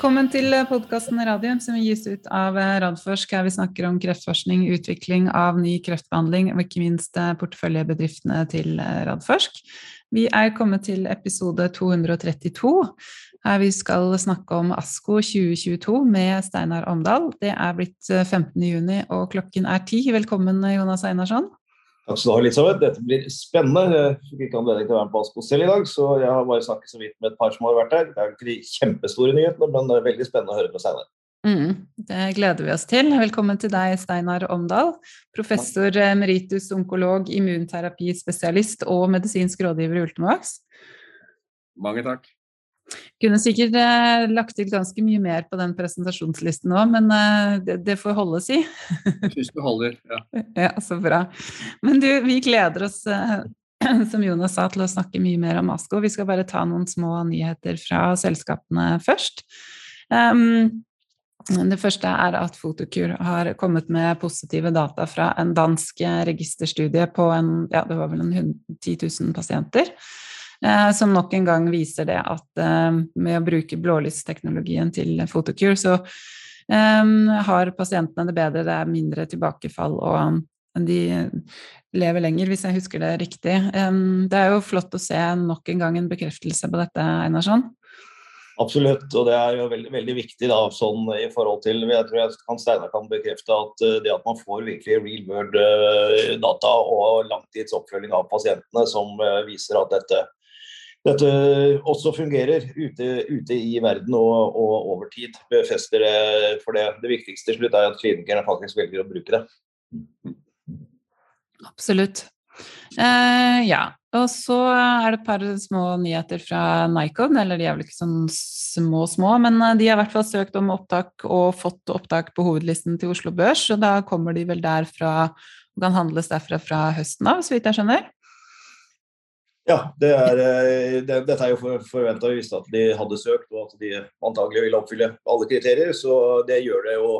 Velkommen til podkasten Radium, som gis ut av Radforsk. Her vi snakker om kreftforskning, utvikling av ny kreftbehandling og ikke minst porteføljebedriftene til Radforsk. Vi er kommet til episode 232, her vi skal snakke om ASKO 2022 med Steinar Omdal. Det er blitt 15. juni, og klokken er ti. Velkommen, Jonas Einarsson. Takk skal du ha, Elisabeth. Dette blir spennende. Jeg fikk ikke anledning til å være med på Aspo selv i dag, så jeg har bare snakket så vidt med et par som har vært der. Det er ikke de kjempestore nyhetene, men det er veldig spennende å høre på Steinar. Mm, det gleder vi oss til. Velkommen til deg, Steinar Omdal. Professor emeritus onkolog, immunterapispesialist og medisinsk rådgiver i Ultimovax. Mange takk. Kunne sikkert eh, lagt til ganske mye mer på den presentasjonslisten òg, men eh, det, det, får holde, si. Jeg syns det holder, ja. ja. Så bra. Men du, vi gleder oss, eh, som Jonas sa, til å snakke mye mer om ASKO. Vi skal bare ta noen små nyheter fra selskapene først. Um, det første er at Fotokur har kommet med positive data fra en dansk registerstudie på en, ja, det var vel en 10 000 pasienter. Eh, som nok en gang viser det at eh, med å bruke blålysteknologien til Photocure, så eh, har pasientene det bedre, det er mindre tilbakefall, og de lever lenger, hvis jeg husker det riktig. Det er jo flott å se nok en gang en bekreftelse på dette, Einarsson. Absolutt, og det er jo veldig, veldig viktig da, sånn i forhold til Jeg tror jeg kan Steinar kan bekrefte at det at man får virkelig real world data og langtidsoppfølging av pasientene som viser at dette dette også fungerer ute, ute i verden og, og, over tid. Befester det for det. Det viktigste til slutt er at klinikerne faktisk velger å bruke det. Absolutt. Eh, ja. Og så er det et par små nyheter fra Nikon, eller de er vel ikke sånn små små, men eh, de har i hvert fall søkt om opptak og fått opptak på hovedlisten til Oslo Børs, og da kommer de vel derfra og kan handles derfra fra høsten av, så vidt jeg skjønner? Ja, det er, eh, det, dette er jo for, forventa. Vi visste at de hadde søkt, og at de antagelig ville oppfylle alle kriterier. Så det gjør det jo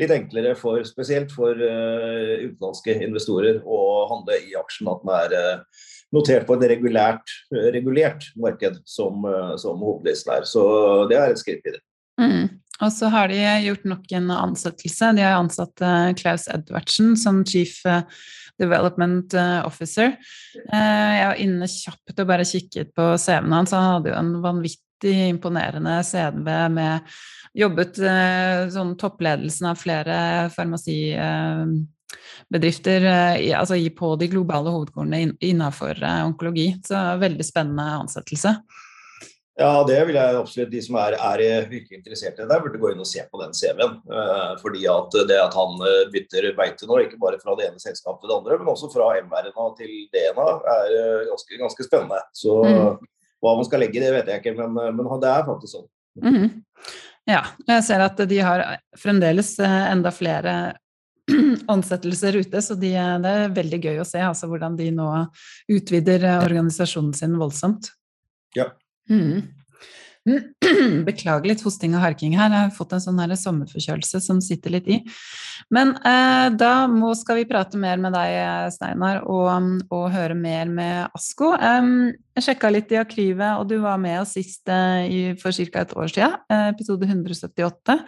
litt enklere for spesielt for uh, utenlandske investorer å handle i aksjen. At den er uh, notert på et regulært, regulert marked, som, uh, som hovedlisten er. Så det er et skritt videre. Mm. Og så har de gjort nok en ansettelse. De har ansatt Klaus Edvardsen som chief Development eh, Officer. Eh, jeg var inne kjapt og bare kikket på CV-en hans. Han hadde jo en vanvittig imponerende CV med Jobbet eh, sånn toppledelsen av flere farmasibedrifter altså på de globale hovedkornene innenfor onkologi. Så veldig spennende ansettelse. Ja, det vil jeg absolutt. De som er, er virkelig interessert i det, burde gå inn og se på den CV-en. Uh, fordi at det at han eh, bytter beite nå, ikke bare fra det ene selskapet til det andre, men også fra MRNA til DNA, er ganske, ganske, spennende. Så mm. hva man skal legge i det, vet jeg ikke, men, men det er faktisk sånn. Mm. Ja, jeg ser at de har fremdeles enda flere ansettelser ute, så de, det er veldig gøy å se altså, hvordan de nå utvider organisasjonen sin voldsomt. Ja. Mm. Beklager litt hosting og harking her, jeg har fått en sånn sommerforkjølelse som sitter litt i. Men eh, da må, skal vi prate mer med deg, Steinar, og, og høre mer med Asko. Um, jeg sjekka litt i arkrivet, og du var med oss sist i, for ca. et år siden, eh, episode 178,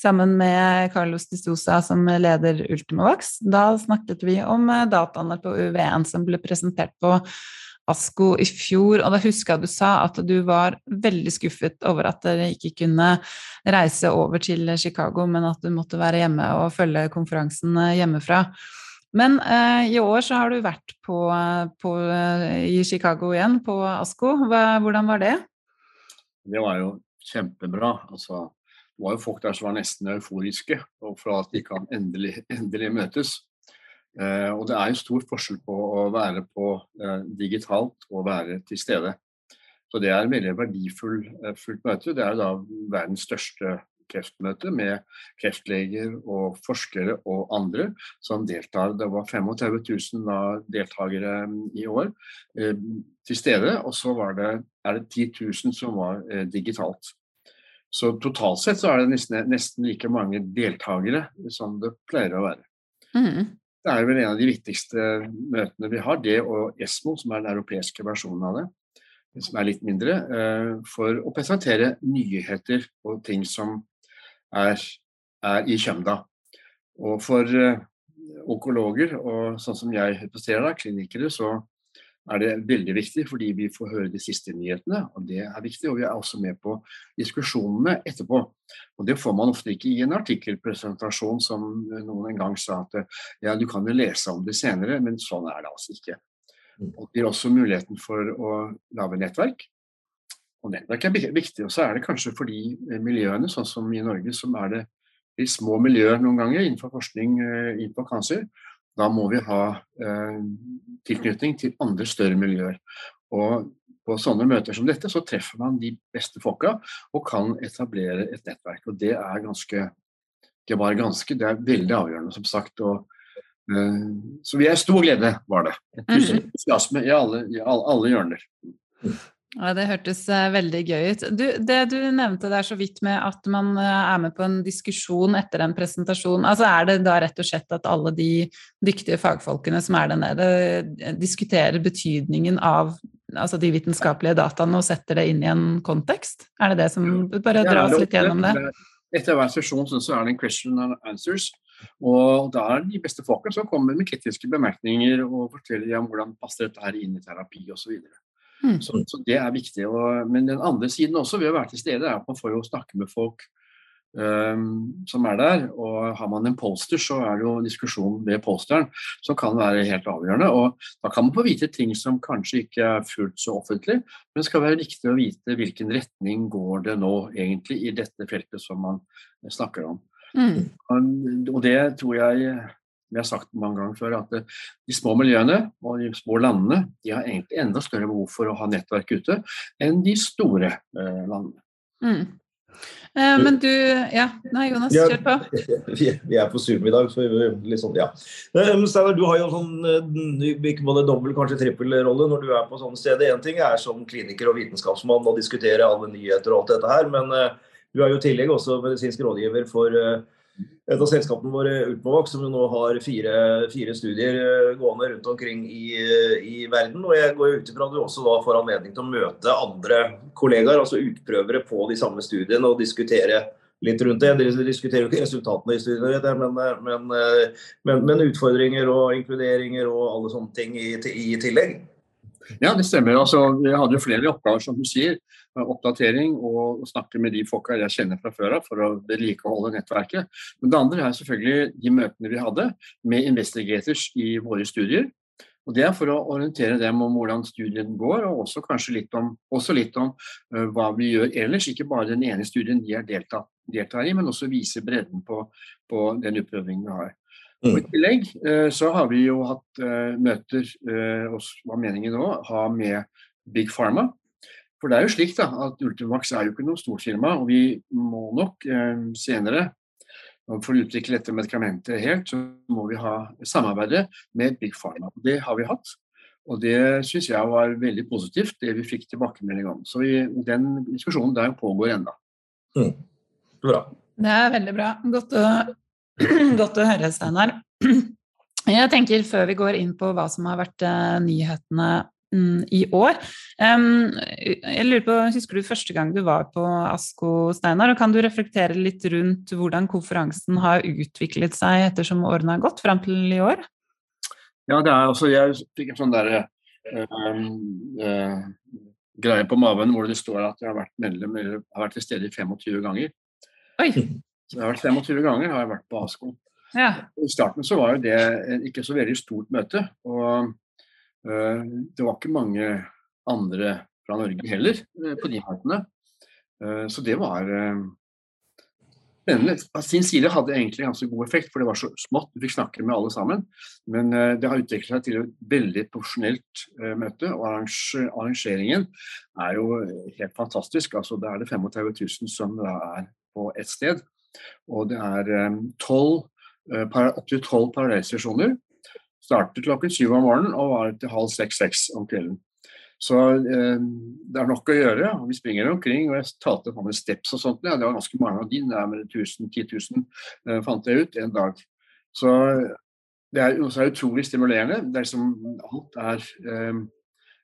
sammen med Carlos de Sosa som leder Ultimavax. Da snakket vi om eh, dataene på UV1 som ble presentert på ASKO i fjor, og da husker jeg du sa at du var veldig skuffet over at dere ikke kunne reise over til Chicago, men at du måtte være hjemme og følge konferansen eh, hjemmefra. Men eh, i år så har du vært på, på, i Chicago igjen, på ASKO. hvordan var det? Det var jo kjempebra. Altså, det var jo folk der som var nesten euforiske for at de kan endelig, endelig møtes. Eh, og det er en stor forskjell på å være på eh, digitalt og være til stede. Så det er et veldig verdifullt eh, møte. Det er da verdens største kreftmøte med kreftleger og forskere og andre som deltar. Det var 35 000 da, deltakere i år til stede, og så det, er det 10 000 som var digitalt. Så totalt sett så er det nesten, nesten like mange deltakere som det pleier å være. Mm. Det er vel en av de viktigste møtene vi har, det og ESMO, som er den europeiske versjonen av det. som er litt mindre, for å presentere nyheter og ting som er, er i kjømda. Og for onkologer, og sånn som jeg representerer klinikere, så er det veldig viktig, fordi vi får høre de siste nyhetene. og Det er viktig, og vi er også med på diskusjonene etterpå. Og Det får man ofte ikke i en artikkelpresentasjon, som noen en gang sa at ja, du kan jo lese om det senere, men sånn er det altså ikke. Mm. Og Det gir også muligheten for å lage nettverk. Og Nettverk er viktig, og så er det kanskje for de miljøene, sånn som i Norge, som er det de små miljøer noen ganger innenfor forskning eh, innenfor kancer, da må vi ha eh, tilknytning til andre større miljøer. Og på sånne møter som dette, så treffer man de beste folka og kan etablere et nettverk. Og det er ganske Det var ganske, det er veldig avgjørende, som sagt. Og, eh, så vi er stor glede, var det. Mhm. entusiasme i alle, i alle, alle hjørner. Ja, Det hørtes uh, veldig gøy ut. Du, det du nevnte der så vidt med at man uh, er med på en diskusjon etter en presentasjon, altså er det da rett og slett at alle de dyktige fagfolkene som er der nede, eh, diskuterer betydningen av altså de vitenskapelige dataene og setter det inn i en kontekst? Er det det som Bare dra oss litt gjennom det. Etter hver sesjon så er det en question and answers. Og da er det de beste folkene som kommer med kritiske bemerkninger og forteller om hvordan passer dette her inn i terapi osv. Mm. Så, så, det er viktig. Og, men den andre siden også ved å være til stede, er at man får jo snakke med folk um, som er der. Og har man en poster, så er det jo diskusjon ved posteren som kan være helt avgjørende. Og da kan man få vite ting som kanskje ikke er fullt så offentlig, men det skal være viktig å vite hvilken retning går det nå egentlig i dette feltet som man snakker om. Mm. Og, og det tror jeg vi har sagt mange ganger før, at de små miljøene og de små landene de har egentlig enda større behov for å ha nettverk ute enn de store eh, landene. Mm. Eh, men du Ja, nei, Jonas, kjør på. Vi, vi er på Zoom i dag, så vi liksom, ja. Eh, Steinar, du har jo sånn eh, ikke både dobbel, kanskje trippelrolle når du er på sånne steder. Én ting er som kliniker og vitenskapsmann å diskutere alle nyheter og alt dette her, men du er jo i tillegg også medisinsk rådgiver for et av selskapene våre, Ultimovac, som nå har fire, fire, studier eh, gående rundt omkring i, i, verden. Og jeg går ut ifra at du også da får anledning til å møte andre kollegaer, altså utprøvere på de samme studiene, og diskutere litt rundt det. Dere diskuterer jo ikke resultatene i studiene, men, eh, men, eh, men, men, utfordringer og inkluderinger og alle sånne ting i, i tillegg. Ja, det stemmer. Altså, jeg hadde jo flere oppgaver, som du sier. Oppdatering og snakke med de folka jeg kjenner fra før av for å vedlikeholde nettverket. Men det andre er selvfølgelig de møtene vi hadde med investigators i våre studier. Og Det er for å orientere dem om hvordan studien går, og også kanskje litt om, litt om uh, hva vi gjør ellers. Ikke bare den ene studien de har deltatt, deltar i, men også vise bredden på, på den utprøvingen vi har. Og I mm. tillegg eh, så har vi jo hatt eh, møter, eh, og hva meningen nå, ha med Big Pharma. For det er jo slik da, at Ultimax er jo ikke noe stort firma, og vi må nok senere for å utvikle dette medikamentet helt, så må vi ha samarbeide med Big Pharma. Det har vi hatt. Og det syns jeg var veldig positivt, det vi fikk tilbakemelding om. Så vi, den diskusjonen der pågår ennå. Mm. Bra. Det er veldig bra. Godt å Godt å høre, Steinar. Jeg tenker før vi går inn på hva som har vært uh, nyhetene um, i år Jeg lurer på, Husker du første gang du var på ASKO, Steinar? Og kan du reflektere litt rundt hvordan konferansen har utviklet seg ettersom årene har gått, fram til i år? Ja, det er altså Jeg fikk en sånn derre uh, uh, greie på maven hvor det står at jeg har vært medlem, eller har vært til stede i 25 ganger. Oi. Så jeg har vært 25 ganger har jeg vært på ASKO. Ja. I starten så var jo det ikke så veldig stort møte. Og uh, det var ikke mange andre fra Norge heller uh, på de partene. Uh, så det var spennende. Av sin side hadde egentlig ganske god effekt, for det var så smått. Du fikk snakke med alle sammen. Men det har utviklet seg til et veldig profesjonelt møte. Og arrangeringen er jo helt fantastisk. Altså, da er det 35 000 som er på ett sted. Og det er eh, eh, opptil tolv parallellsesjoner. Startet klokken syv om morgenen og var til halv seks-seks om kvelden. Så eh, det er nok å gjøre. Vi springer omkring, og jeg talte om steps og sånt. Ja, det var ganske mange av de, nærmere 1000-10 000 eh, fant jeg ut en dag. Så det er, også er utrolig stimulerende. Det er som alt er eh,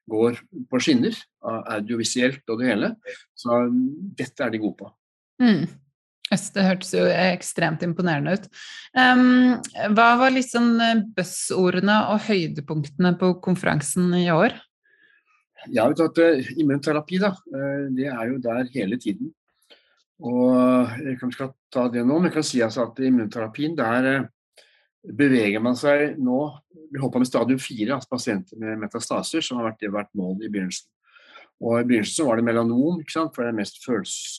går på skinner, audiovisuelt og det hele. Så dette er de gode på. Mm. Det hørtes jo ekstremt imponerende ut. Um, hva var liksom buzzordene og høydepunktene på konferansen i år? Ja, vet at uh, Immunterapi da, uh, det er jo der hele tiden. Og Jeg kan ikke ta det nå, men jeg kan si altså at immunterapien der beveger man seg nå Vi håper med stadium fire, altså pasienter med metastaser, som har vært, det vært mål i begynnelsen. Og I begynnelsen var det melanom, for det er mest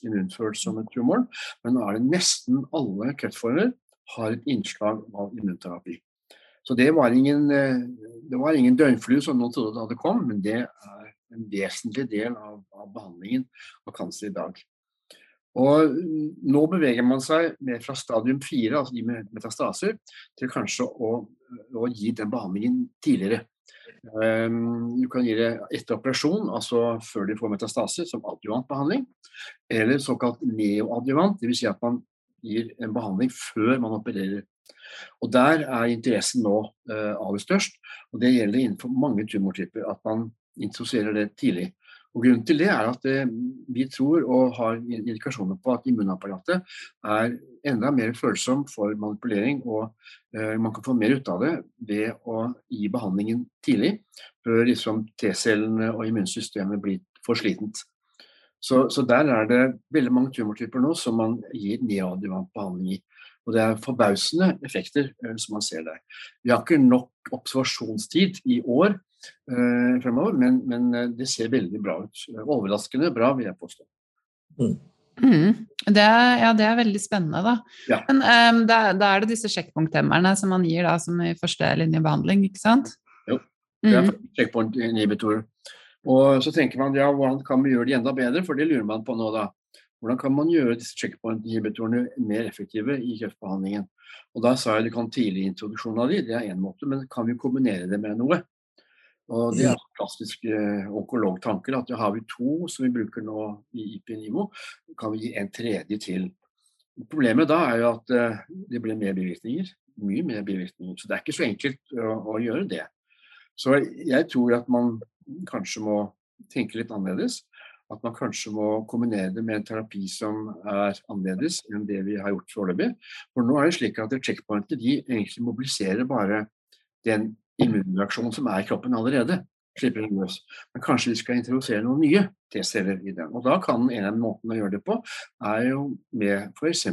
immunfølsomme tumoren. Men nå er det nesten alle kreftformer har et innslag av immunterapi. Så det var ingen, det var ingen døgnflue som noen trodde det hadde kommet, men det er en vesentlig del av, av behandlingen av kanser i dag. Og nå beveger man seg mer fra stadium 4, altså de med metastaser, til kanskje å, å gi den behandlingen tidligere. Um, du kan gi det etter operasjon, altså før de får metastase, som adjuvantbehandling. Eller såkalt neoadjuvant, dvs. Si at man gir en behandling før man opererer. Og Der er interessen nå uh, aller størst. og Det gjelder innenfor mange tumortyper. At man introduserer det tidlig. Og Grunnen til det er at eh, vi tror og har indikasjoner på at immunapparatet er enda mer følsom for manipulering, og eh, man kan få mer ut av det ved å gi behandlingen tidlig, før liksom T-cellene og immunsystemet blir for slitent. Så, så, der er det veldig mange tumortyper nå som man gir neoadjuvant behandling i. Og det er forbausende effekter eh, som man ser der. Vi har ikke nok observasjonstid i år fremover, men, men, eh, det ser veldig bra ut. Overraskende bra, vil jeg påstå. Mm. Mm. Det ja, det er veldig spennende, da. Ja. Men um, da, da, er det disse sjekkpunkthemmerne som man gir da som i førstelinjebehandling, ikke sant? Jo, det er mm. sjekkpunktinhibitorer. Og så tenker man ja, hvordan kan vi gjøre de enda bedre, for det lurer man på nå, da. Hvordan kan man gjøre disse checkpoint-inhibitorene mer effektive i kreftbehandlingen? Og Da sa jeg du kan tidlig introduksjon av de, det er én måte, men kan vi kombinere det med noe? Og Det er klassiske eh, onkologtanker. at Har vi to som vi bruker nå i IP-nivå, kan vi gi en tredje til. Problemet da er jo at uh, det blir mer bivirkninger. Mye mer bivirkninger. Så det er ikke så enkelt å, å gjøre det. Så jeg tror at man kanskje må tenke litt annerledes at man kanskje må kombinere det med en terapi som er annerledes enn det vi har gjort foreløpig. For nå er det slik at checkpointer de egentlig mobiliserer bare den immunreaksjonen som er i kroppen allerede. slipper den løs. Men kanskje vi skal introdusere noen nye T-celler i den. Og da kan en av måtene å gjøre det på, er jo med f.eks.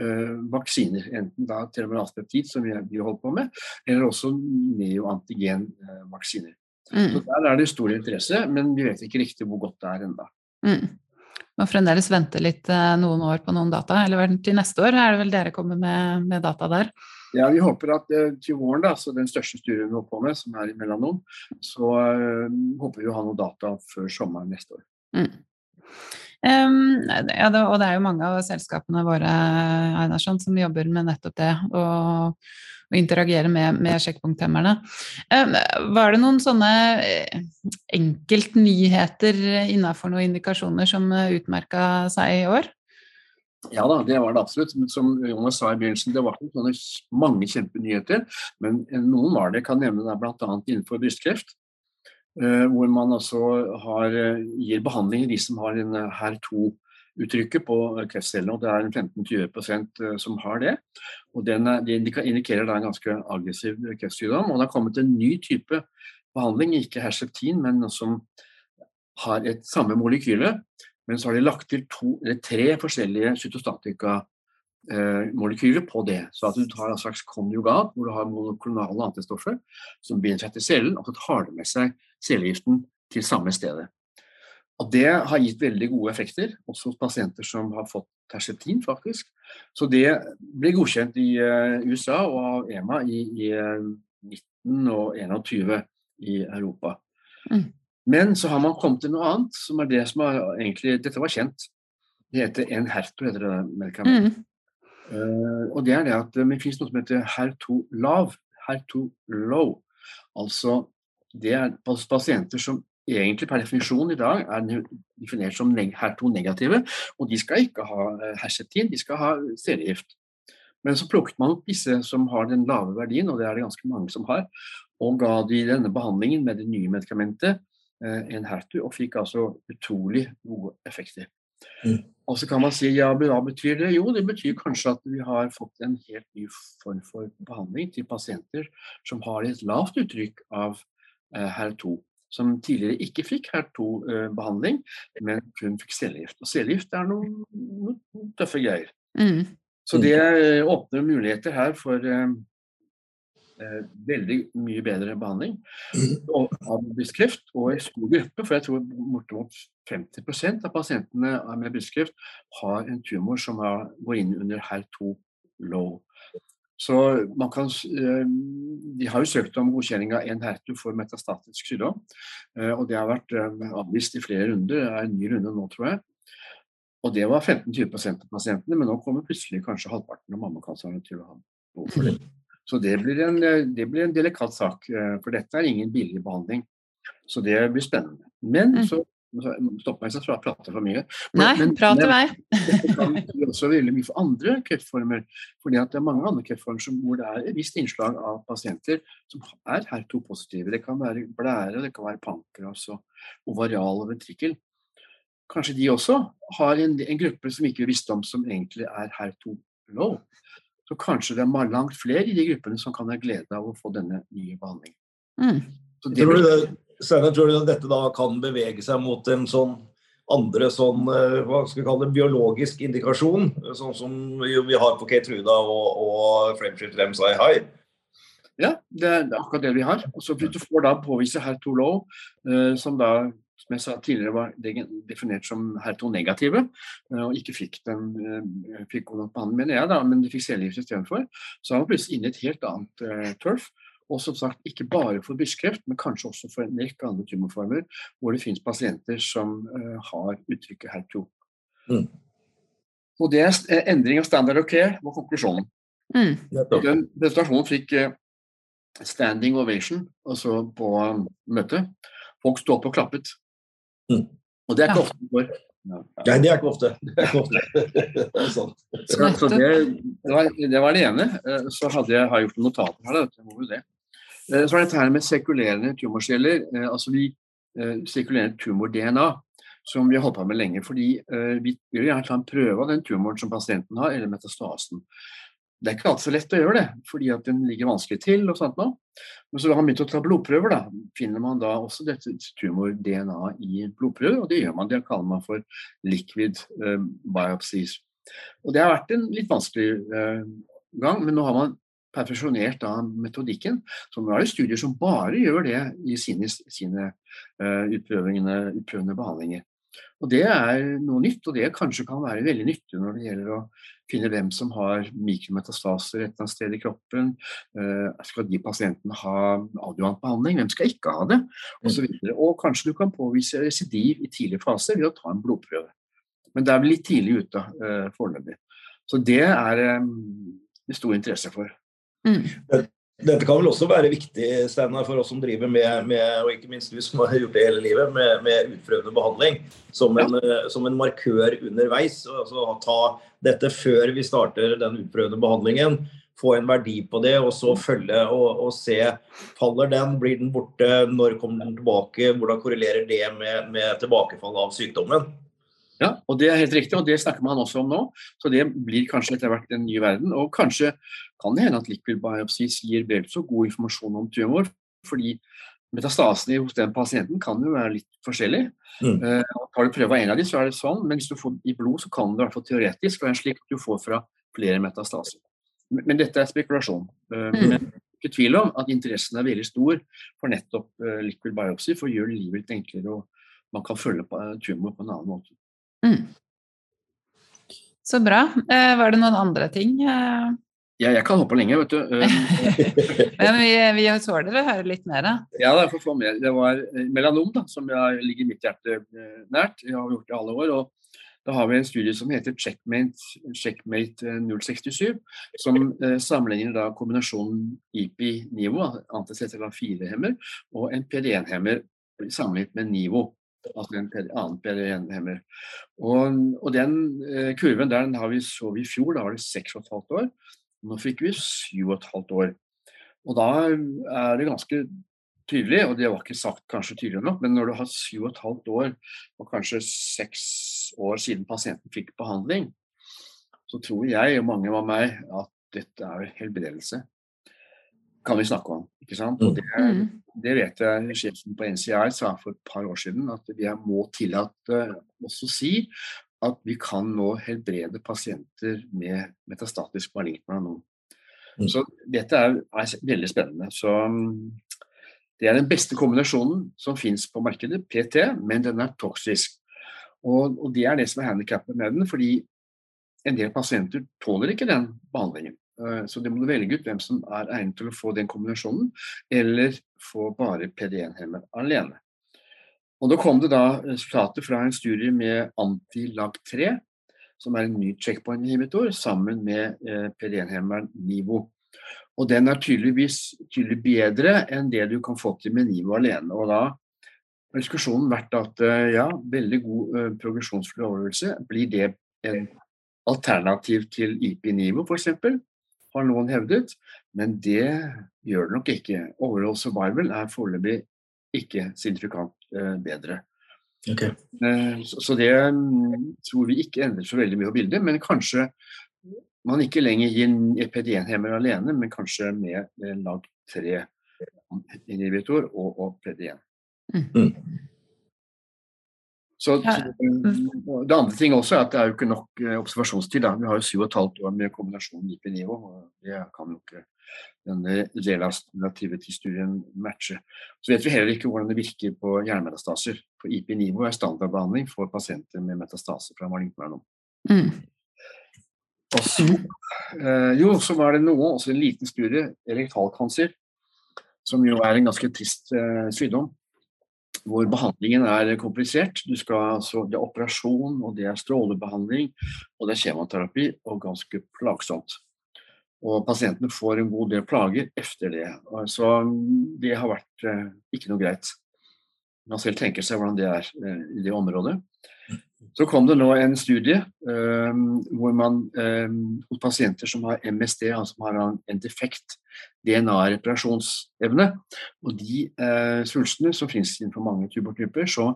Uh, vaksiner. Enten da terminalpeptid, som vi, vi holder på med, eller også neoantigenvaksiner. Mm. Så Der er det stor interesse, men vi vet ikke riktig hvor godt det er ennå. Mm. Må fremdeles vente litt eh, noen år på noen data, eller til neste år er det vel dere kommer med, med data der? Ja, Vi håper at uh, til våren, da, så den største studien vi holder på med, som er i melanom, så uh, håper vi å ha noen data før sommeren neste år. Mm. Um, ja, det, og det er jo mange av selskapene våre Einarsson, som jobber med nettopp det. og å interagere med, med sjekkpunkthemmerne. Var det noen sånne eh, enkeltnyheter innenfor noen indikasjoner som eh, utmerka seg i år? Ja da, det var det absolutt. Som Jonas sa i begynnelsen, det var ikke mange kjempenyheter. Men noen var det. Jeg kan nevne det bl.a. innenfor brystkreft. Eh, hvor man altså har, gir behandling i de som har en HER2 uttrykket på kreftcellene, og det er 15-20 eh, som har det. Og den, Det indikerer da en ganske aggressiv kreftsykdom. Og det har kommet en ny type behandling, ikke Herceptin, men som har et samme molekyle, men så har de lagt til to, tre forskjellige cytostatika molekyler på det. Så at du tar en slags konjugat hvor du har monoklonale antistoffer som binder seg til cellen, og så tar du med seg cellegiften til samme stedet. Og Det har gitt veldig gode effekter, også hos pasienter som har fått Tersetin, faktisk. Så det ble godkjent i uh, USA og av EMA i, i uh, eh, 19 og 21 i Europa. Mm. Men så har man kommet til noe annet, som er det som er egentlig Dette var kjent. Det heter Enherto, heter det medikamentet. Mm. Uh, og det er det at det finnes noe som heter HER2 lav, HER2 low. Altså det er pasienter som egentlig per definisjon i dag er definert som HER2-negative. Og de skal ikke ha eh, hersetin, de skal ha cellegift. Men så plukket man opp disse som har den lave verdien, og det er det ganske mange som har, og ga de denne behandlingen med det nye medikamentet enn HER2, og fikk altså utrolig gode effekter. Mm. Og så kan man si ja, men hva betyr det? Jo, det betyr kanskje at vi har fått en helt ny form for behandling til pasienter som har et lavt uttrykk av HER2 som tidligere ikke fikk HER2-behandling, men kun fikk cellegift. Og cellegift er noen, noen tøffe greier. Mm. Så det åpner muligheter her for eh, eh, veldig mye bedre behandling av brystkreft, og i stor gruppe, for jeg tror bortimot 50% av pasientene med brystkreft har en tumor som har, går inn under HER2 low. Så man kan, De har jo søkt om godkjenning av en HER2 for metastatisk sykdom. Og det har vært avvist i flere runder. Det er en ny runde nå, tror jeg. Og det var 15-20 av pasientene, men nå kommer plutselig kanskje halvparten av mammekanserne til å ha behov for det. Så det blir, en, det blir en delikat sak, for dette er ingen billig behandling. Så det blir spennende. Men så Stopp meg hvis jeg prater for mye. Nei, men, prat i vei. det kan også veldig mye for andre kreftformer. fordi at det er mange andre kreftformer hvor det er et visst innslag av pasienter som er HER2-positive. Det kan være blære, det kan være pankreas og ovarial og ventrikkel. Kanskje de også har en, en, gruppe som ikke visste om som egentlig er HER2-low. Så kanskje det er langt flere i de gruppene som kan ha glede av å få denne nye behandlingen. Mm. Så det blir Steinar, tror du at dette da kan bevege seg mot en sånn andre sånn, hva skal vi kalle det, biologisk indikasjon, sånn som vi har på Keytruda og, og Frameshift Remsai High? Ja, det er akkurat det vi har. Og så du får da påvise HER2 low, eh, som da som jeg sa tidligere var definert som HER2-negative, og ikke fikk den eh, fikk behandling, mener jeg, da, men de fikk cellegift istedenfor, så er man plutselig inne i et helt annet uh, turf. Og som sagt, ikke bare for brystkreft, men kanskje også for en rekke andre tumorformer hvor det finnes pasienter som uh, har uttrykket HER2. Mm. Og det er endring av standard of care var konklusjonen. Mm. Den presentasjonen fikk uh, standing ovation altså på um, møtet. Folk sto opp og klappet. Mm. Og det er ikke Ja. ofte for. Ja. Nei, det er ikke ofte. Det er ikke ofte. det er sant. Så, så det, det, var, det var det ene. Eh, Så hadde jeg har gjort noen notater her. Da, må det. Eh, Så er det dette her med sirkulerende tumorceller. eh, Altså vi sirkulerende tumor-DNA, som vi har holdt på med lenge. Fordi vi vil gjerne ta en prøve av den tumoren som pasienten har, eller metastasen. Det er ikke alltid så lett å gjøre det, fordi at den ligger vanskelig til. og sånt nå. Men så har man begynt å ta blodprøver. da, Finner man da også dette tumor-DNA i blodprøver, og det gjør man. Det kaller man for liquid eh, biopsies. Og Det har vært en litt vanskelig eh, gang, men nå har man perfeksjonert metodikken. Så nå er det studier som bare gjør det i sine, sine eh, utprøvende, utprøvende behandlinger. Og Det er noe nytt, og det kanskje kan være veldig nyttig når det gjelder å finne hvem som har mikrometastaser et eller annet sted i kroppen. Eh, skal de pasientene ha adjuvantbehandling? Hvem skal ikke ha det? Og, så videre. og kanskje du kan påvise residiv i tidlig fase ved å ta en blodprøve. Men det er vel litt tidlig ute uh, foreløpig. Så det er um, det stor interesse for. Mm. Dette kan vel også være viktig Steinar, for oss som driver med, med, og ikke minst du som har gjort det hele livet, med, med utprøvende behandling som en, ja. som en markør underveis. Altså Ta dette før vi starter den utprøvende behandlingen. Få en verdi på det, og så følge og, og se. Faller den, blir den borte, når kommer den tilbake? Hvordan korrelerer det med, med tilbakefall av sykdommen? Ja, og det er helt riktig, og det snakker man også om nå. Så det blir kanskje etter hvert en ny verden. Og kanskje kan det hende at liquid biopsis gir vel så god informasjon om tumor, fordi metastasene hos den pasienten kan jo være litt forskjellig. Mm. Uh, tar du prøve av en av dem, så er det sånn, men hvis du får i blod, så kan det i hvert fall teoretisk være slik at du får fra flere metastaser. Men, men dette er spekulasjon. Uh, Mm. Men ikke tvil om at interessen er veldig stor for nettopp uh, liquid biopsy, for å gjøre livet litt enklere, og man kan følge på tumor på en annen måte. Mm. Så bra. Eh, var det noen andre ting? Eh, Ja, jeg kan hoppe lenge, vet du. Eh, men vi, vi tåler å høre litt mer. da. Ja, det, får få med. det var eh, melanom, da, som ligger mitt hjerte nært. Jeg har gjort det i alle år. og Da har vi en studie som heter Checkmate, Checkmate eh, 067, som eh, sammenligner da kombinasjonen IPI-NIVO, anticetellan-4-hemmer, og en PD1-hemmer sammenlignet med NIVO. Altså en annen PD1-hemmer. Og, og den eh, kurven der har vi så vi i fjor, da var det 6,5 år. Nå fikk vi 7,5 år. Og da er det ganske tydelig, og det var ikke sagt kanskje tydelig nok, men når du har syv og et halvt år og kanskje seks år siden pasienten fikk behandling, så tror jeg og mange av meg at dette er helbredelse. Kan vi snakke om, ikke sant? Og det, Mm. det vet jeg sjefen på NCI sa for et par år siden, at vi må tillate oss å si at vi kan nå helbrede pasienter med metastatisk malignt melanom. Mm. Så dette er, er veldig spennende. Så mm, det er den beste kombinasjonen som finnes på markedet, PT, men den er toksisk. Og, og det er det som er handikappet med den, fordi en del pasienter tåler ikke den behandlingen. Eh, Så det må du velge ut hvem som er egnet til å få den kombinasjonen, eller få bare PD1-hemmer alene. Og Da kom det da resultater fra en studie med Antilag3, som er en ny checkpoint-inhibitor, sammen med eh, PD1-hemmeren Nivo. Og Den er tydeligvis tydelig bedre enn det du kan få til med Nivo alene. og da har diskusjonen vært at eh, ja, veldig god progresjonsfri overlevelse. Blir det en alternativ til IP-Nivo f.eks., har noen hevdet. Men det gjør det nok ikke. Overall survival er foreløpig ikke signifikant eh, bedre. Okay. Eh, Så det mm, tror vi ikke endrer så veldig mye på bildet, men kanskje man ikke lenger gir en PD1-hemmer alene, men kanskje med eh, lag 3-inhibitor og, og PD1. Mm. Så, Ja. det- andre ting også er at det er jo ikke nok eh, observasjonstid. Da. Vi har jo syv og et halvt år med kombinasjonen IP-nivå. Det kan jo ikke denne til studien matche. Så vet vi heller ikke hvordan det virker på hjernemetastaser. For IP-nivå er standardbehandling for pasienter med metastaser fra malignt melanom. Mm. Og så, eh, jo, så var det noe, også en liten studie, rektalkancer, som jo er en ganske trist eh, sykdom. Hvor behandlingen er komplisert. Du skal, altså, det er operasjon, og det er strålebehandling, og det er kjematerapi og ganske plagsomt. Og pasientene får en god del plager etter det. Så det har vært eh, ikke noe greit. Man selv tenker seg hvordan det er eh, i det området. Så kom det nå en studie eh, hvor man eh, hos pasienter som har MSD, altså som har en defekt DNA-reparasjonsevne, og de eh, svulstene som finnes innenfor mange tubertyper, så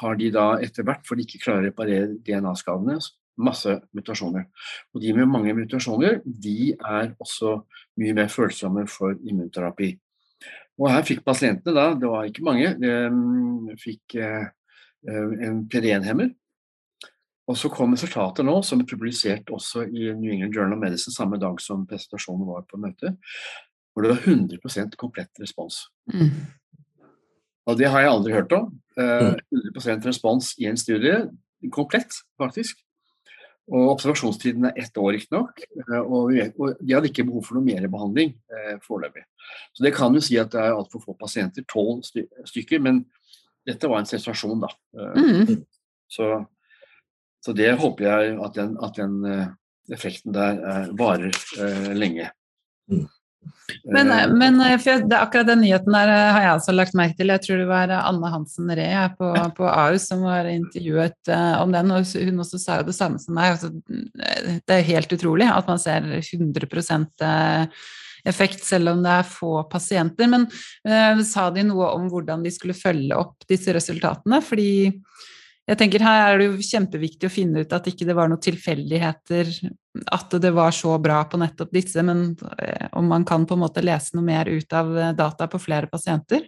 har de da etter hvert, for de ikke klarer å reparere DNA-skadene, masse mutasjoner. Og de med mange mutasjoner, de er også mye mer følsomme for immunterapi. Og her fikk pasientene da, det var ikke mange, de fikk eh, en PD1-hemmer. Og så kom resultatet nå, som er publisert også i New England Journal of Medicine samme dag som presentasjonen var på møtet, hvor det var 100% komplett respons. Mm. Og det har jeg aldri hørt om. Eh, 100% respons i en studie. Komplett, faktisk. Og observasjonstiden er ett år, riktignok. Eh, og, og de hadde ikke behov for noe mer behandling eh, foreløpig. Så det kan jo si at det er altfor få pasienter, tolv sty stykker, men dette var en sensasjon, da. Eh, Mm. så, så det håper jeg at den, at den eh, effekten der eh, varer eh, lenge. Mm. Men, men for jeg, det, akkurat den nyheten der har jeg også lagt merke til. Jeg tror det var Anne Hansen Ree på, på Ahus som var intervjuet uh, om den, og hun også sa jo det samme som meg. Altså, eh, det er helt utrolig at man ser 100 eh, effekt selv om det er få pasienter. Men eh, sa de noe om hvordan de skulle følge opp disse resultatene? Fordi jeg tenker her er det jo kjempeviktig å finne ut at ikke det var noen tilfeldigheter at det var så bra på nettopp disse, men eh, om man kan på en måte lese noe mer ut av eh, data på flere pasienter?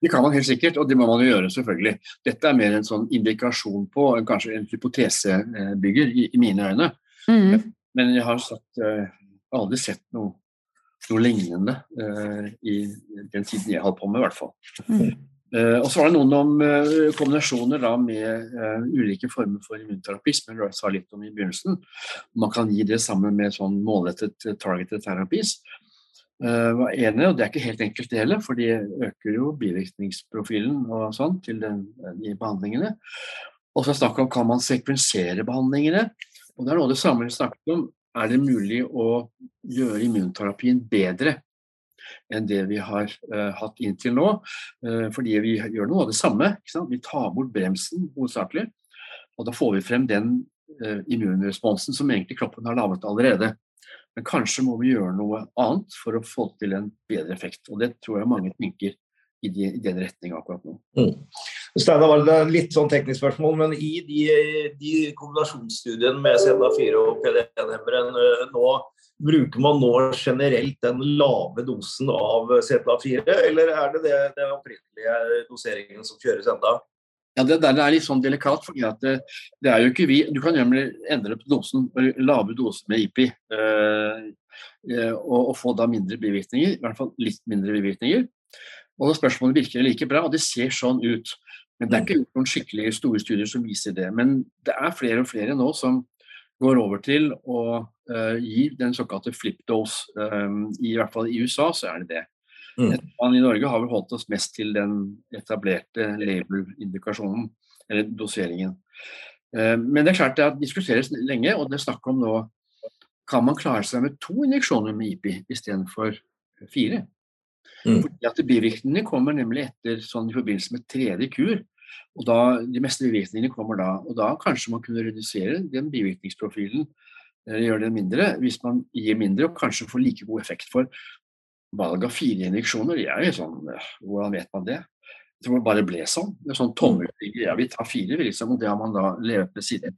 Det kan man helt sikkert, og det må man jo gjøre, selvfølgelig. Dette er mer en sånn indikasjon på, kanskje en hypotesebygger, i, i mine øyne. Mm. Men jeg har satt, eh, aldri sett noe, noe lignende eh, i den tiden jeg holdt på med, i hvert fall. Mm. Eh, og så var det noen om eh, kombinasjoner da, med ulike former for immunterapi, som jeg sa litt om i begynnelsen. Man kan gi det sammen med sånn målrettet targeted therapies. Var enig, og Det er ikke helt enkelt det heller, for de øker jo bivirkningsprofilen og sånn til den, de behandlingene. Og så snakk om kan man sekvensere behandlingene. og Det er noe av det samme vi snakket om. Er det mulig å gjøre immunterapien bedre enn det vi har uh, hatt inntil nå? Uh, fordi vi gjør noe av det samme. Vi tar bort bremsen hovedsakelig. Og da får vi frem den uh, immunresponsen som egentlig kroppen har laget allerede. Men kanskje må vi gjøre noe annet for å få til en bedre effekt. Og det tror jeg mange tenker i, de, i den retninga akkurat nå. Mm. Steinar, var det litt sånn teknisk spørsmål, men i de, de kombinasjonsstudiene med CLA4 og PDN-hemmeren nå, bruker man nå generelt den lave dosen av CLA4, eller er det det, det opprinnelige doseringen som kjøres enda? Ja, Det der er litt sånn delikat. fordi at det, det er jo ikke vi, Du kan nemlig endre på dosen, lave dosen med IPI, øh, øh, og, og, få da mindre bivirkninger. I hvert fall litt mindre bivirkninger. Og spørsmålet virker like bra, og det ser sånn ut. Men det er ikke gjort noen skikkelig store studier som viser det. Men det er flere og flere nå som går over til å uh, gi den såkalte flip dose. Um, I hvert fall i USA så er det det. Mm. I Norge har vi holdt oss mest til den etablerte label-indikasjonen, eller doseringen. Uh, men det er klart det diskuteres lenge, og det er snakk om nå kan man klare seg med to injeksjoner med IPI istedenfor fire. Mm. Fordi at Bivirkningene kommer nemlig etter sånn i forbindelse med tredje kur. og da, De meste bivirkningene kommer da. og Da kanskje man kunne redusere den bivirkningsprofilen, eller gjøre den mindre, hvis man gir mindre og kanskje får like god effekt for valg av fire injeksjoner. Jeg er jo sånn, Hvordan vet man det? Jeg tror det bare ble sånn. Det er sånn tommelfinger. Ja, vi tar fire, liksom, og det har man da levet ved siden.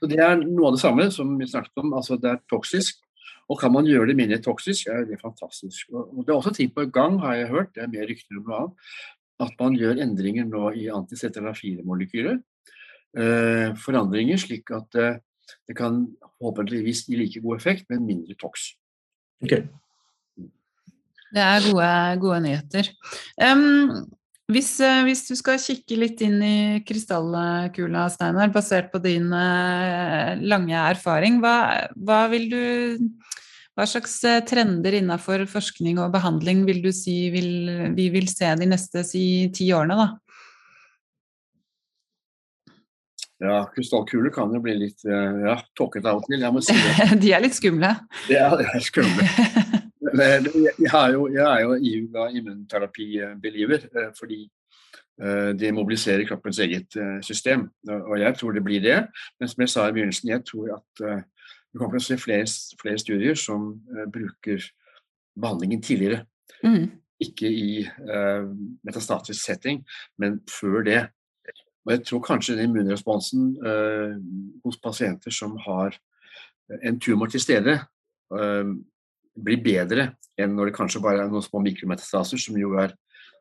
Så Det er noe av det samme som vi snakket om. altså Det er toksisk, og kan man gjøre det mindre toksisk, er det fantastisk. Og det er også ting på gang, har jeg hørt, det er mer rykter om noe annet, at man gjør endringer nå i anticetelin-4-molekyler. Eh, forandringer slik at eh, det kan håpentligvis gi like god effekt, men mindre toks. Okay. Det er gode, gode nyheter. Um, hvis, eh, hvis, du skal kikke litt inn i krystallkula, Steinar, basert på din uh, lange erfaring, hva, hva, du hva slags eh, trender innenfor forskning og behandling vil du si vil, vi vil se de neste si, ti årene, da? Ja, krystallkuler kan jo bli litt ja, tåkete av og til, jeg må si det. de er litt skumle? Ja, de er skumle. jeg, er jo, jeg er jo iuga immunterapi-believer, eh, fordi de det mobiliserer kroppens eget system. Og jeg tror det blir det. Men som jeg sa i begynnelsen, jeg tror at vi kommer til å se flere, flere studier som bruker behandlingen tidligere. Mm. Ikke i metastatisk setting, men før det. Og jeg tror kanskje den immunresponsen hos pasienter som har en tumor til stede, blir bedre enn når det kanskje bare er noen små mikrometastaser, som jo er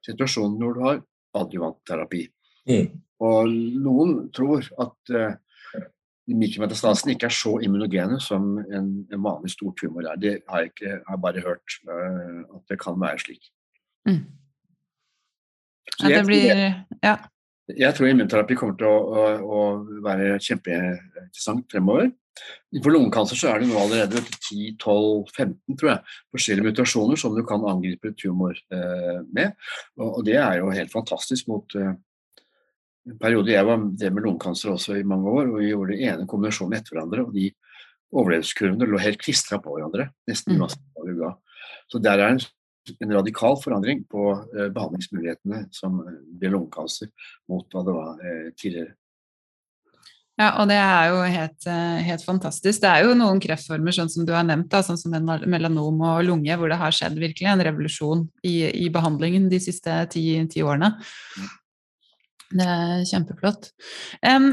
situasjonen når du har adjuvantterapi. Mm. Og noen tror at mikrometastasen ikke er så immunogene som en, en vanlig stor tumor er. Det har jeg ikke har bare hørt uh, at det kan være slik. Mm. Ja, det blir, ja. Jeg tror immunterapi kommer til å, å, å være kjempeinteressant fremover. For lungekancer så er det nå allerede 10-12-15 tror jeg, forskjellige mutasjoner som du kan angripe tumor eh, med. Og, og, det er jo helt fantastisk mot eh, en periode jeg var det med lungekancer også i mange år, og vi gjorde det ene kombinasjonen etter hverandre. og de overlevelseskurvene lå helt klistra på hverandre, nesten mm. uansett. Så der er en, en radikal forandring på eh, behandlingsmulighetene som ved lungekancer mot hva det var tidligere. Ja, og det er jo helt, eh, helt, fantastisk. Det er jo noen kreftformer sånn som du har nevnt, da, sånn som melanom og lunge, hvor det har skjedd virkelig en revolusjon i, i behandlingen de siste ti, ti årene. Det er kjempeflott. Um,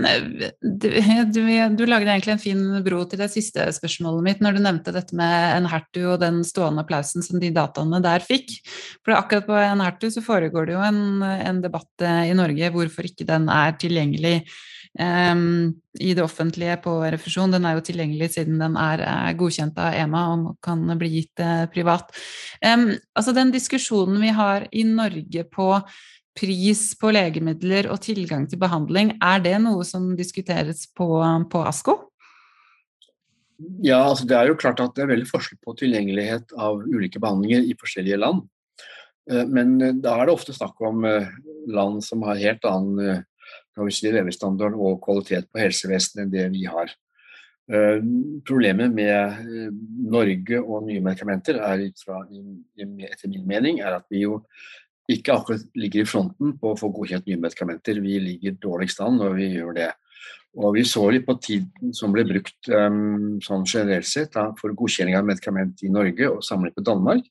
du, du, du, lagde egentlig en fin bro til det siste spørsmålet mitt når du nevnte dette med Enhertu og den stående applausen som de dataene der fikk. For akkurat på Enhertu så foregår det jo en, en debatt eh, i Norge hvorfor ikke den er tilgjengelig i det offentlige på refusjon. Den er jo tilgjengelig siden den er, er godkjent av EMA og kan bli gitt uh, privat. Um, altså den diskusjonen vi har i Norge på pris på legemidler og tilgang til behandling, er det noe som diskuteres på, på ASKO? Ja, altså det er jo klart at det er veldig forskjell på tilgjengelighet av ulike behandlinger i forskjellige land. Eh, men eh, da er det ofte snakk om eh, land som har helt annen kan vi si, levestandard og kvalitet på helsevesenet enn det vi har. Problemet med Norge og nye medikamenter er etter min mening er at vi jo ikke akkurat ligger i fronten på å få godkjent nye medikamenter. Vi ligger dårligst an når vi gjør det. Og vi så litt på tiden som ble brukt um, sånn generelt sett da, for godkjenning av medikament i Norge og sammenlignet med Danmark.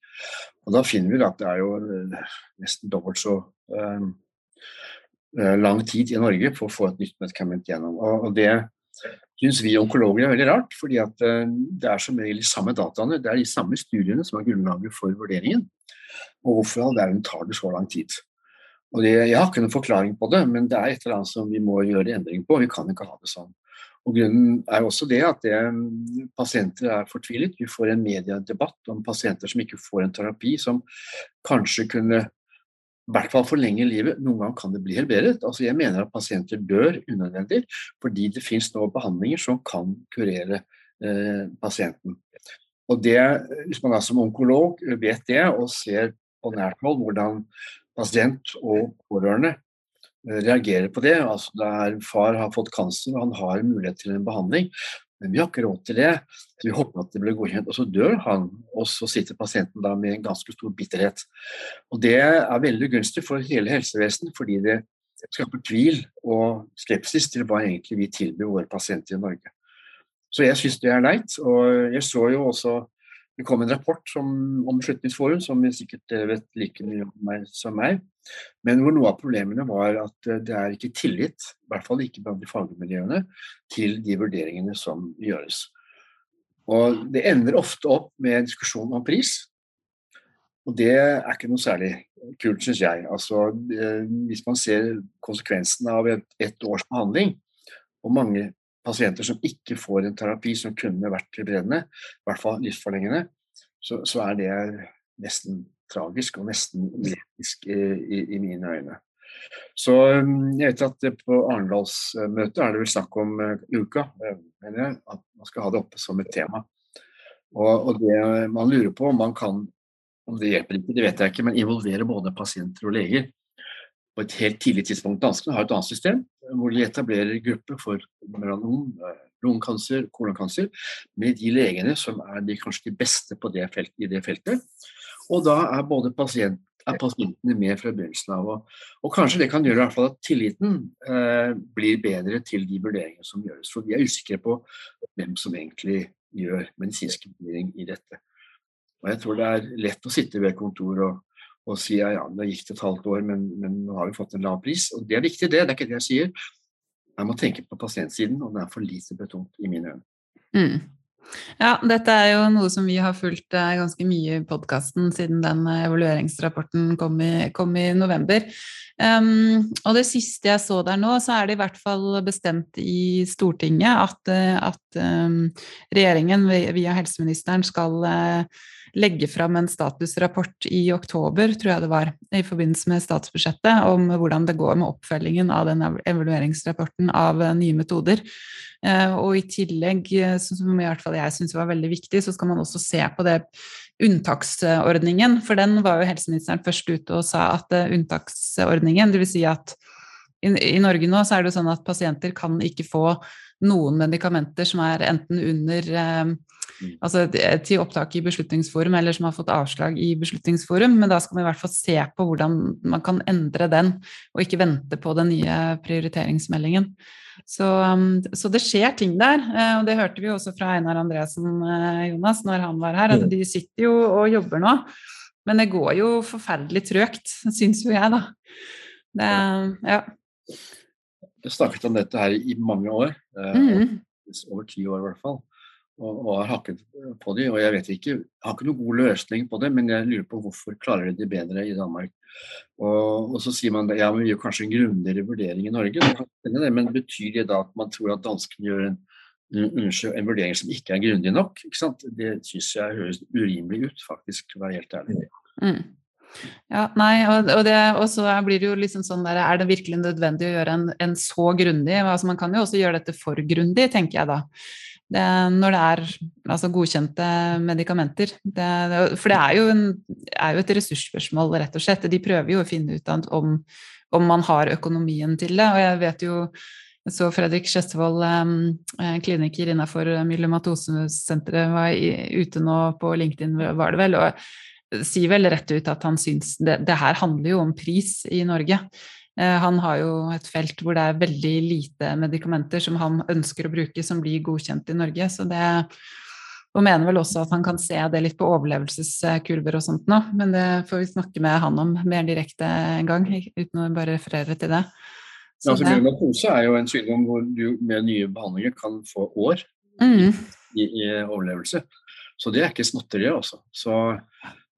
Og da finner vi at det er jo nesten dobbelt så um, lang tid i Norge for å få et nytt medikament gjennom. Og, det syns vi onkologer er veldig rart, fordi at uh, det er som regel de samme dataene, det er de samme studiene som er grunnlaget for vurderingen. Og hvorfor all verden tar det så lang tid? Og det, Jeg har ikke noen forklaring på det, men det er et eller annet som vi må gjøre endring på. Vi kan ikke ha det sånn. Og Grunnen er også det at det, pasienter er fortvilet. Vi får en mediedebatt om pasienter som ikke får en terapi som kanskje kunne i hvert fall forlenge livet. Noen ganger kan det bli helbredet. Altså jeg mener at pasienter dør unødvendig fordi det finnes nå behandlinger som kan kurere eh, pasienten. Og det, Hvis man da som onkolog vet det og ser på nært hold hvordan pasient og pårørende eh, reagerer på det. Altså der far har fått kancer og han har mulighet til en behandling, men vi har ikke råd til det. Så vi håper at det blir godkjent, og så dør han. Og så sitter pasienten da med en ganske stor bitterhet. Og det er veldig gunstig for hele helsevesenet, fordi det skaper tvil og skepsis til hva egentlig vi tilbyr våre pasienter i Norge. Så jeg syns det er leit. Og jeg så jo også det kom en rapport som, om Beslutningsforum, som vi sikkert eh, vet like mye om meg som meg. Men hvor noe av problemene var at eh, det er ikke tillit, i hvert fall ikke blant de fagmiljøene, til de vurderingene som gjøres. Og Det ender ofte opp med en diskusjon om pris. Og det er ikke noe særlig kult, syns jeg. Altså, eh, hvis man ser konsekvensene av et års behandling, og mange pasienter som ikke får en terapi som kunne vært helbredende, i hvert fall livsforlengende, så, så, er det nesten tragisk og nesten uetisk i, i, i, mine øyne. Så um, jeg vet at på Arendalsmøtet er det vel snakk om uh, uka, uh, mener jeg, at man skal ha det oppe som et tema. Og, og det man lurer på om man kan, om det hjelper ikke, det vet jeg ikke, men involvere både pasienter og leger på et helt tidlig tidspunkt. Danskene har et annet system hvor de etablerer grupper for melanom, lungekancer, kolonkancer, med de legene som er de, kanskje de beste det felt, i det feltet. Og da er både pasient, er pasientene med fra begynnelsen av. Og, og, kanskje det kan gjøre hvert fall at tilliten eh, blir bedre til de vurderingene som gjøres. For vi er usikre på hvem som egentlig gjør medisinsk vurdering i dette. Og jeg tror det er lett å sitte ved kontor og og sier ja, det gikk et halvt år, men, men, nå har vi fått en lav pris. Og Det er viktig, det. Det er ikke det jeg sier. Jeg må tenke på pasientsiden, og det er for lite betont i mine øyne. Mm. Ja, dette er jo noe som vi har fulgt eh, ganske mye i podkasten siden den eh, evalueringsrapporten kom i, kom i november. Um, og det siste jeg så der nå, så er det i hvert fall bestemt i Stortinget at, eh, at um, regjeringen via helseministeren skal uh, legge fram en statusrapport i oktober, tror jeg det var, i forbindelse med statsbudsjettet, om hvordan det går med oppfølgingen av den evalueringsrapporten av eh, nye metoder. Eh, og i tillegg, eh, som i hvert fall jeg syns var veldig viktig, så skal man også se på det unntaksordningen. For den var jo helseministeren først ute og sa at unntaksordningen, dvs. Si at i, Norge nå så er det jo sånn at pasienter kan ikke få noen medikamenter som er enten under Mm. altså til opptak i Beslutningsforum, eller som har fått avslag i Beslutningsforum. Men da skal man i hvert fall se på hvordan man kan endre den, og ikke vente på den nye prioriteringsmeldingen. Så, um, så det skjer ting der, eh, og det hørte vi også fra Einar Andresen eh, Jonas, når han var her, at de sitter jo og jobber nå. Men det går jo forferdelig trøgt, syns jo jeg, da. Det, ja. Jeg snakket om dette her i mange år. Eh, mm. Over ti år i hvert fall og, og, har hakket på de, og jeg vet ikke, jeg har ikke noen god løsning på det, men jeg lurer på hvorfor klarer de det bedre i Danmark. Og, og så sier man ja, vi gjør kanskje en grundigere vurdering i Norge, men betyr det da at man tror at danskene gjør en, en vurdering som ikke er grundig nok? Det syns jeg høres urimelig ut, faktisk, for å være helt ærlig. Mm. Ja, nei, og, det, og, så blir det jo liksom sånn der Er det virkelig nødvendig å gjøre en, en så grundig? Altså, man kan jo også gjøre dette for grundig, tenker jeg da det, når det er altså godkjente medikamenter. Det, for det er jo, en, er jo, et ressursspørsmål, rett og slett. De prøver jo å finne ut om, om man har økonomien til det. Og jeg vet jo så Fredrik Skjestevold, eh, kliniker innenfor myelomatosesenteret, var ute nå på LinkedIn, var det vel, og sier vel rett ut at han syns det, det her handler jo om pris i Norge. Eh, han har jo et felt hvor det er veldig lite medikamenter som han ønsker å bruke, som blir godkjent i Norge. Så det, og mener vel også at han kan se det litt på overlevelseskurver og sånt nå, men det får vi snakke med han om mer direkte en gang, uten å bare referere til det. Så ja, altså, Myelokose er jo en sykdom hvor du med nye behandlinger kan få år mm. i, i, overlevelse. Så det er ikke småtteri, altså. Så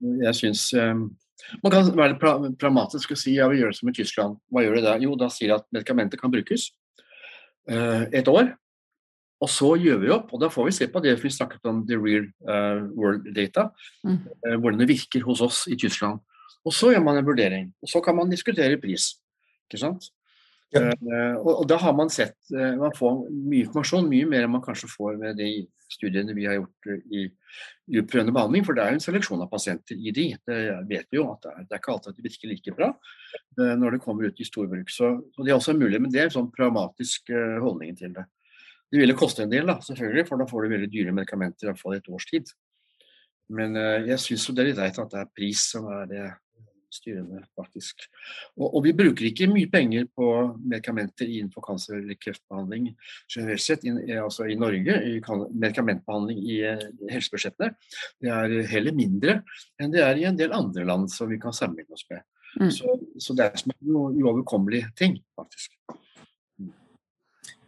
jeg syns um, Man kan være pra pragmatisk og si ja, vi gjør det som i Tyskland. Hva gjør de da? Jo, da sier de at medikamenter kan brukes uh, et år. Og så gjør vi opp, og da får vi se på det vi snakket om the real uh, world data. Mm. Uh, hvordan det virker hos oss i Tyskland. Og så gjør man en vurdering. Og så kan man diskutere pris. Ikke sant? Uh, og, da har man sett uh, Man får mye informasjon, mye mer enn man kanskje får med de studiene vi har gjort uh, i, utprøvende behandling, for det er jo en seleksjon av pasienter i de. Det vet vi jo at det er, det er ikke alltid at de virker like bra når det kommer ut i storbruk. Så, og det er også mulig, men det er en sånn pragmatisk holdning til det. Det ville koste en del, da, selvfølgelig, for da får du veldig dyre medikamenter i hvert fall i et års tid. Men jeg syns det er litt leit at det er pris som er det styrende, faktisk. Og, og, vi bruker ikke mye penger på medikamenter innenfor kancer- eller kreftbehandling generelt sett, i, altså i Norge, i medikamentbehandling i helsebudsjettene. Det er heller mindre enn det er i en del andre land som vi kan sammenligne oss med. Mm. Så, så, det er som en uoverkommelig ting, faktisk.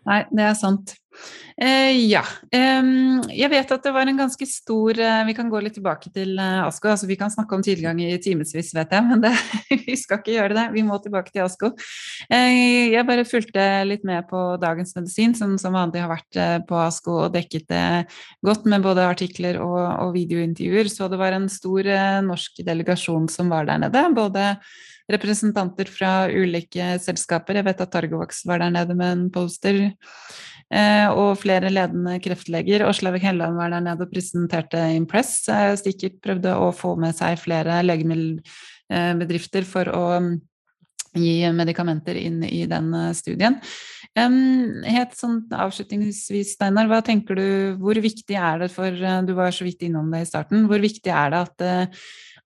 Nei, det er sant. Eh, ja. Eh, jeg vet at det var en ganske stor eh, Vi kan gå litt tilbake til eh, ASKO. altså Vi kan snakke om tilgang i timevis, vet jeg, men det, vi skal ikke gjøre det. Vi må tilbake til ASKO. Eh, jeg bare fulgte litt med på Dagens Medisin, som som vanlig har vært eh, på ASKO og dekket det godt med både artikler og, og videointervjuer. Så det var en stor norsk delegasjon som var der nede. både representanter fra ulike selskaper. Jeg vet at Targovax var der nede med en poster. Eh, og flere ledende kreftleger. Åslavik Helland var der nede og presenterte Impress. Eh, Stikkert prøvde å få med seg flere legemiddelbedrifter for å mm, gi medikamenter inn i den eh, studien. Helt sånn avslutningsvis, Steinar, hva tenker du, hvor viktig er det for Du var så vidt innom det i starten. Hvor viktig er det at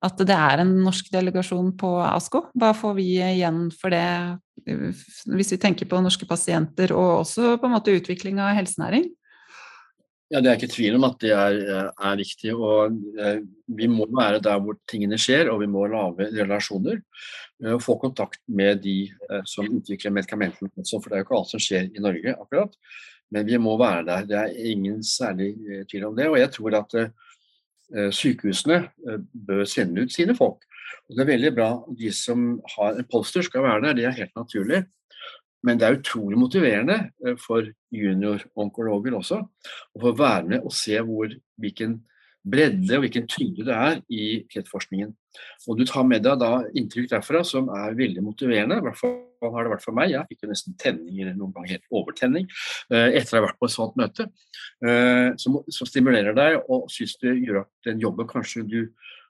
at det er en norsk delegasjon på ASKO. Hva får vi igjen for det, hvis vi tenker på norske pasienter og også på en måte utvikling av helsenæring? Ja, Det er ikke tvil om at det er, er viktig. og eh, Vi må være der hvor tingene skjer, og vi må lage relasjoner. Eh, og få kontakt med de eh, som utvikler medikamentene. For det er jo ikke alt som skjer i Norge akkurat. Men vi må være der. Det er ingen særlig tvil om det. Og jeg tror at Eh, sykehusene eh, bør sende ut sine folk. Og det er veldig bra. De som har en polster, skal være der. Det er helt naturlig. Men det er utrolig motiverende eh, for junior-onkologer også å få være med og se hvor, hvilken bredde og hvilken tyngde det er i kreftforskningen. Og du tar med deg da inntrykk derfra som er veldig motiverende. I hvert fall har det vært for meg. Jeg fikk jo nesten tenning, eller noen ganger helt overtenning, eh, etter å ha vært på et sånt møte. Eh, som, som stimulerer deg og syns du gjør at den jobben kanskje du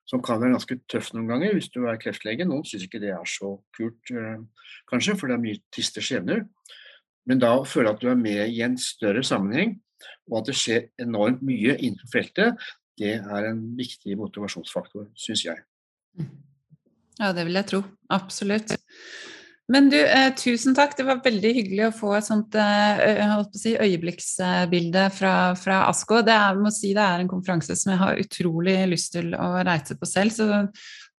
som kan være ganske tøff noen ganger hvis du er kreftlege. Noen syns ikke det er så kult, eh, kanskje, for det er mye triste skjebner. Men da å føle at du er med i en større sammenheng, og at det skjer enormt mye innenfor feltet det er en viktig motivasjonsfaktor, syns jeg. Ja, det vil jeg tro. Absolutt. Men du, eh, tusen takk. Det var veldig hyggelig å få et sånt eh, si, øyeblikksbilde fra, fra ASKO. Det er, må si, det er en konferanse som jeg har utrolig lyst til å reise på selv. så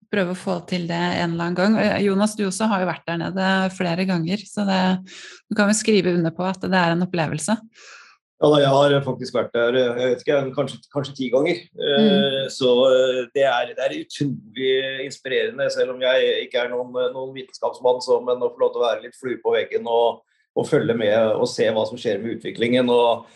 prøve å få til det en eller annen gang. Jonas, du også har jo vært der nede flere ganger, så det, du kan jo skrive under på at det er en opplevelse. Ja, Jeg har faktisk vært der jeg vet ikke, kanskje, kanskje ti ganger. Eh, mm. Så eh, det er, det er, utrolig inspirerende, selv om jeg ikke er noen, noen vitenskapsmann. Så, men å få lov til å være litt flue på veggen og, og, følge med og se hva som skjer med utviklingen. og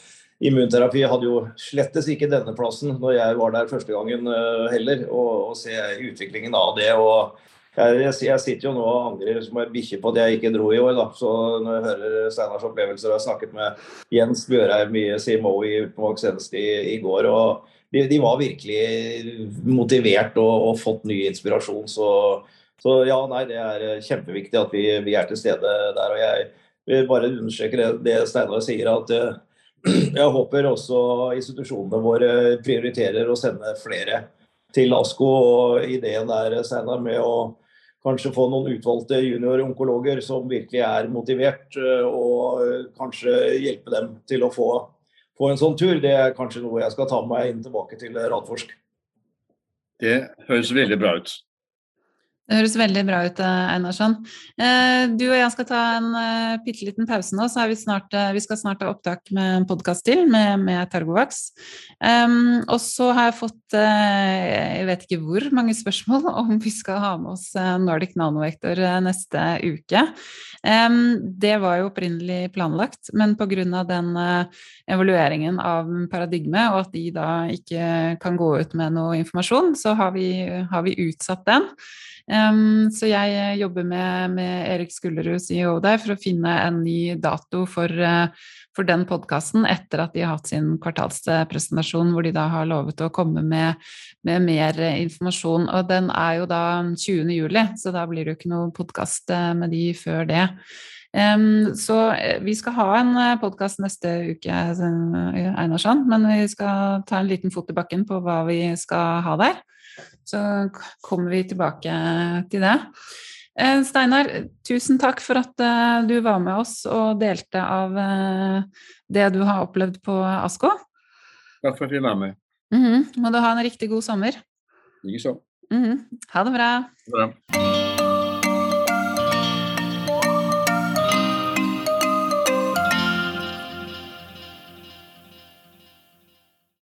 Immunterapi hadde jo slettes ikke denne plassen når jeg var der første gangen heller, heller. Og, se utviklingen av det. og jeg, jeg, sitter jo nå og angrer som ei bikkje på at jeg ikke dro i år. da, så Når jeg hører Steinars opplevelser og har snakket med Jens Bjørheim CMO i Utenvåg senest i, i, går. og de, de, var virkelig motivert og, og fått ny inspirasjon. Så, så, ja, nei, det er kjempeviktig at vi, vi, er til stede der. og Jeg vil bare understreke det, det Steinar sier. at eh, jeg håper også institusjonene våre prioriterer å sende flere til ASKO. og Ideen der Steinar, med å kanskje få noen utvalgte junioronkologer som virkelig er motivert, og kanskje hjelpe dem til å få, få en sånn tur. Det er kanskje noe jeg skal ta med meg inn tilbake til Radforsk. Det høres veldig bra ut. Det høres veldig bra ut, eh, Einarsson. Eh, du og jeg skal ta en uh, bitte liten pause nå, så vi, snart, vi, skal snart ha opptak med en podkast til med, med Targovax. Og så har jeg fått jeg vet ikke hvor mange spørsmål om vi skal ha med oss Nordic Nanovektor neste uke. Det var jo opprinnelig planlagt, men pga. den evalueringen av paradigmet, og at de da ikke kan gå ut med noe informasjon, så har vi, har vi utsatt den. Um, så jeg eh, jobber med, med Erik Skullerud, CEO der, for å finne en ny dato for, uh, for den podkasten etter at de har hatt sin kvartalspresentasjon, hvor de da har lovet å komme med, med, mer informasjon. Og den er jo da 20. juli, så da blir det jo ikke noe podkast eh, med de før det. Um, så vi skal ha en podkast neste uke, Einarsson, men vi skal ta en liten fot i bakken på hva vi skal ha der. Så kommer vi tilbake til det. Eh, Steinar, tusen takk for at eh, du var med oss og delte av eh, det du har opplevd på Asko. Takk for at vi var med. Mm -hmm. Må du ha en riktig god sommer. Likeså. Mm -hmm. Ha det bra. bra.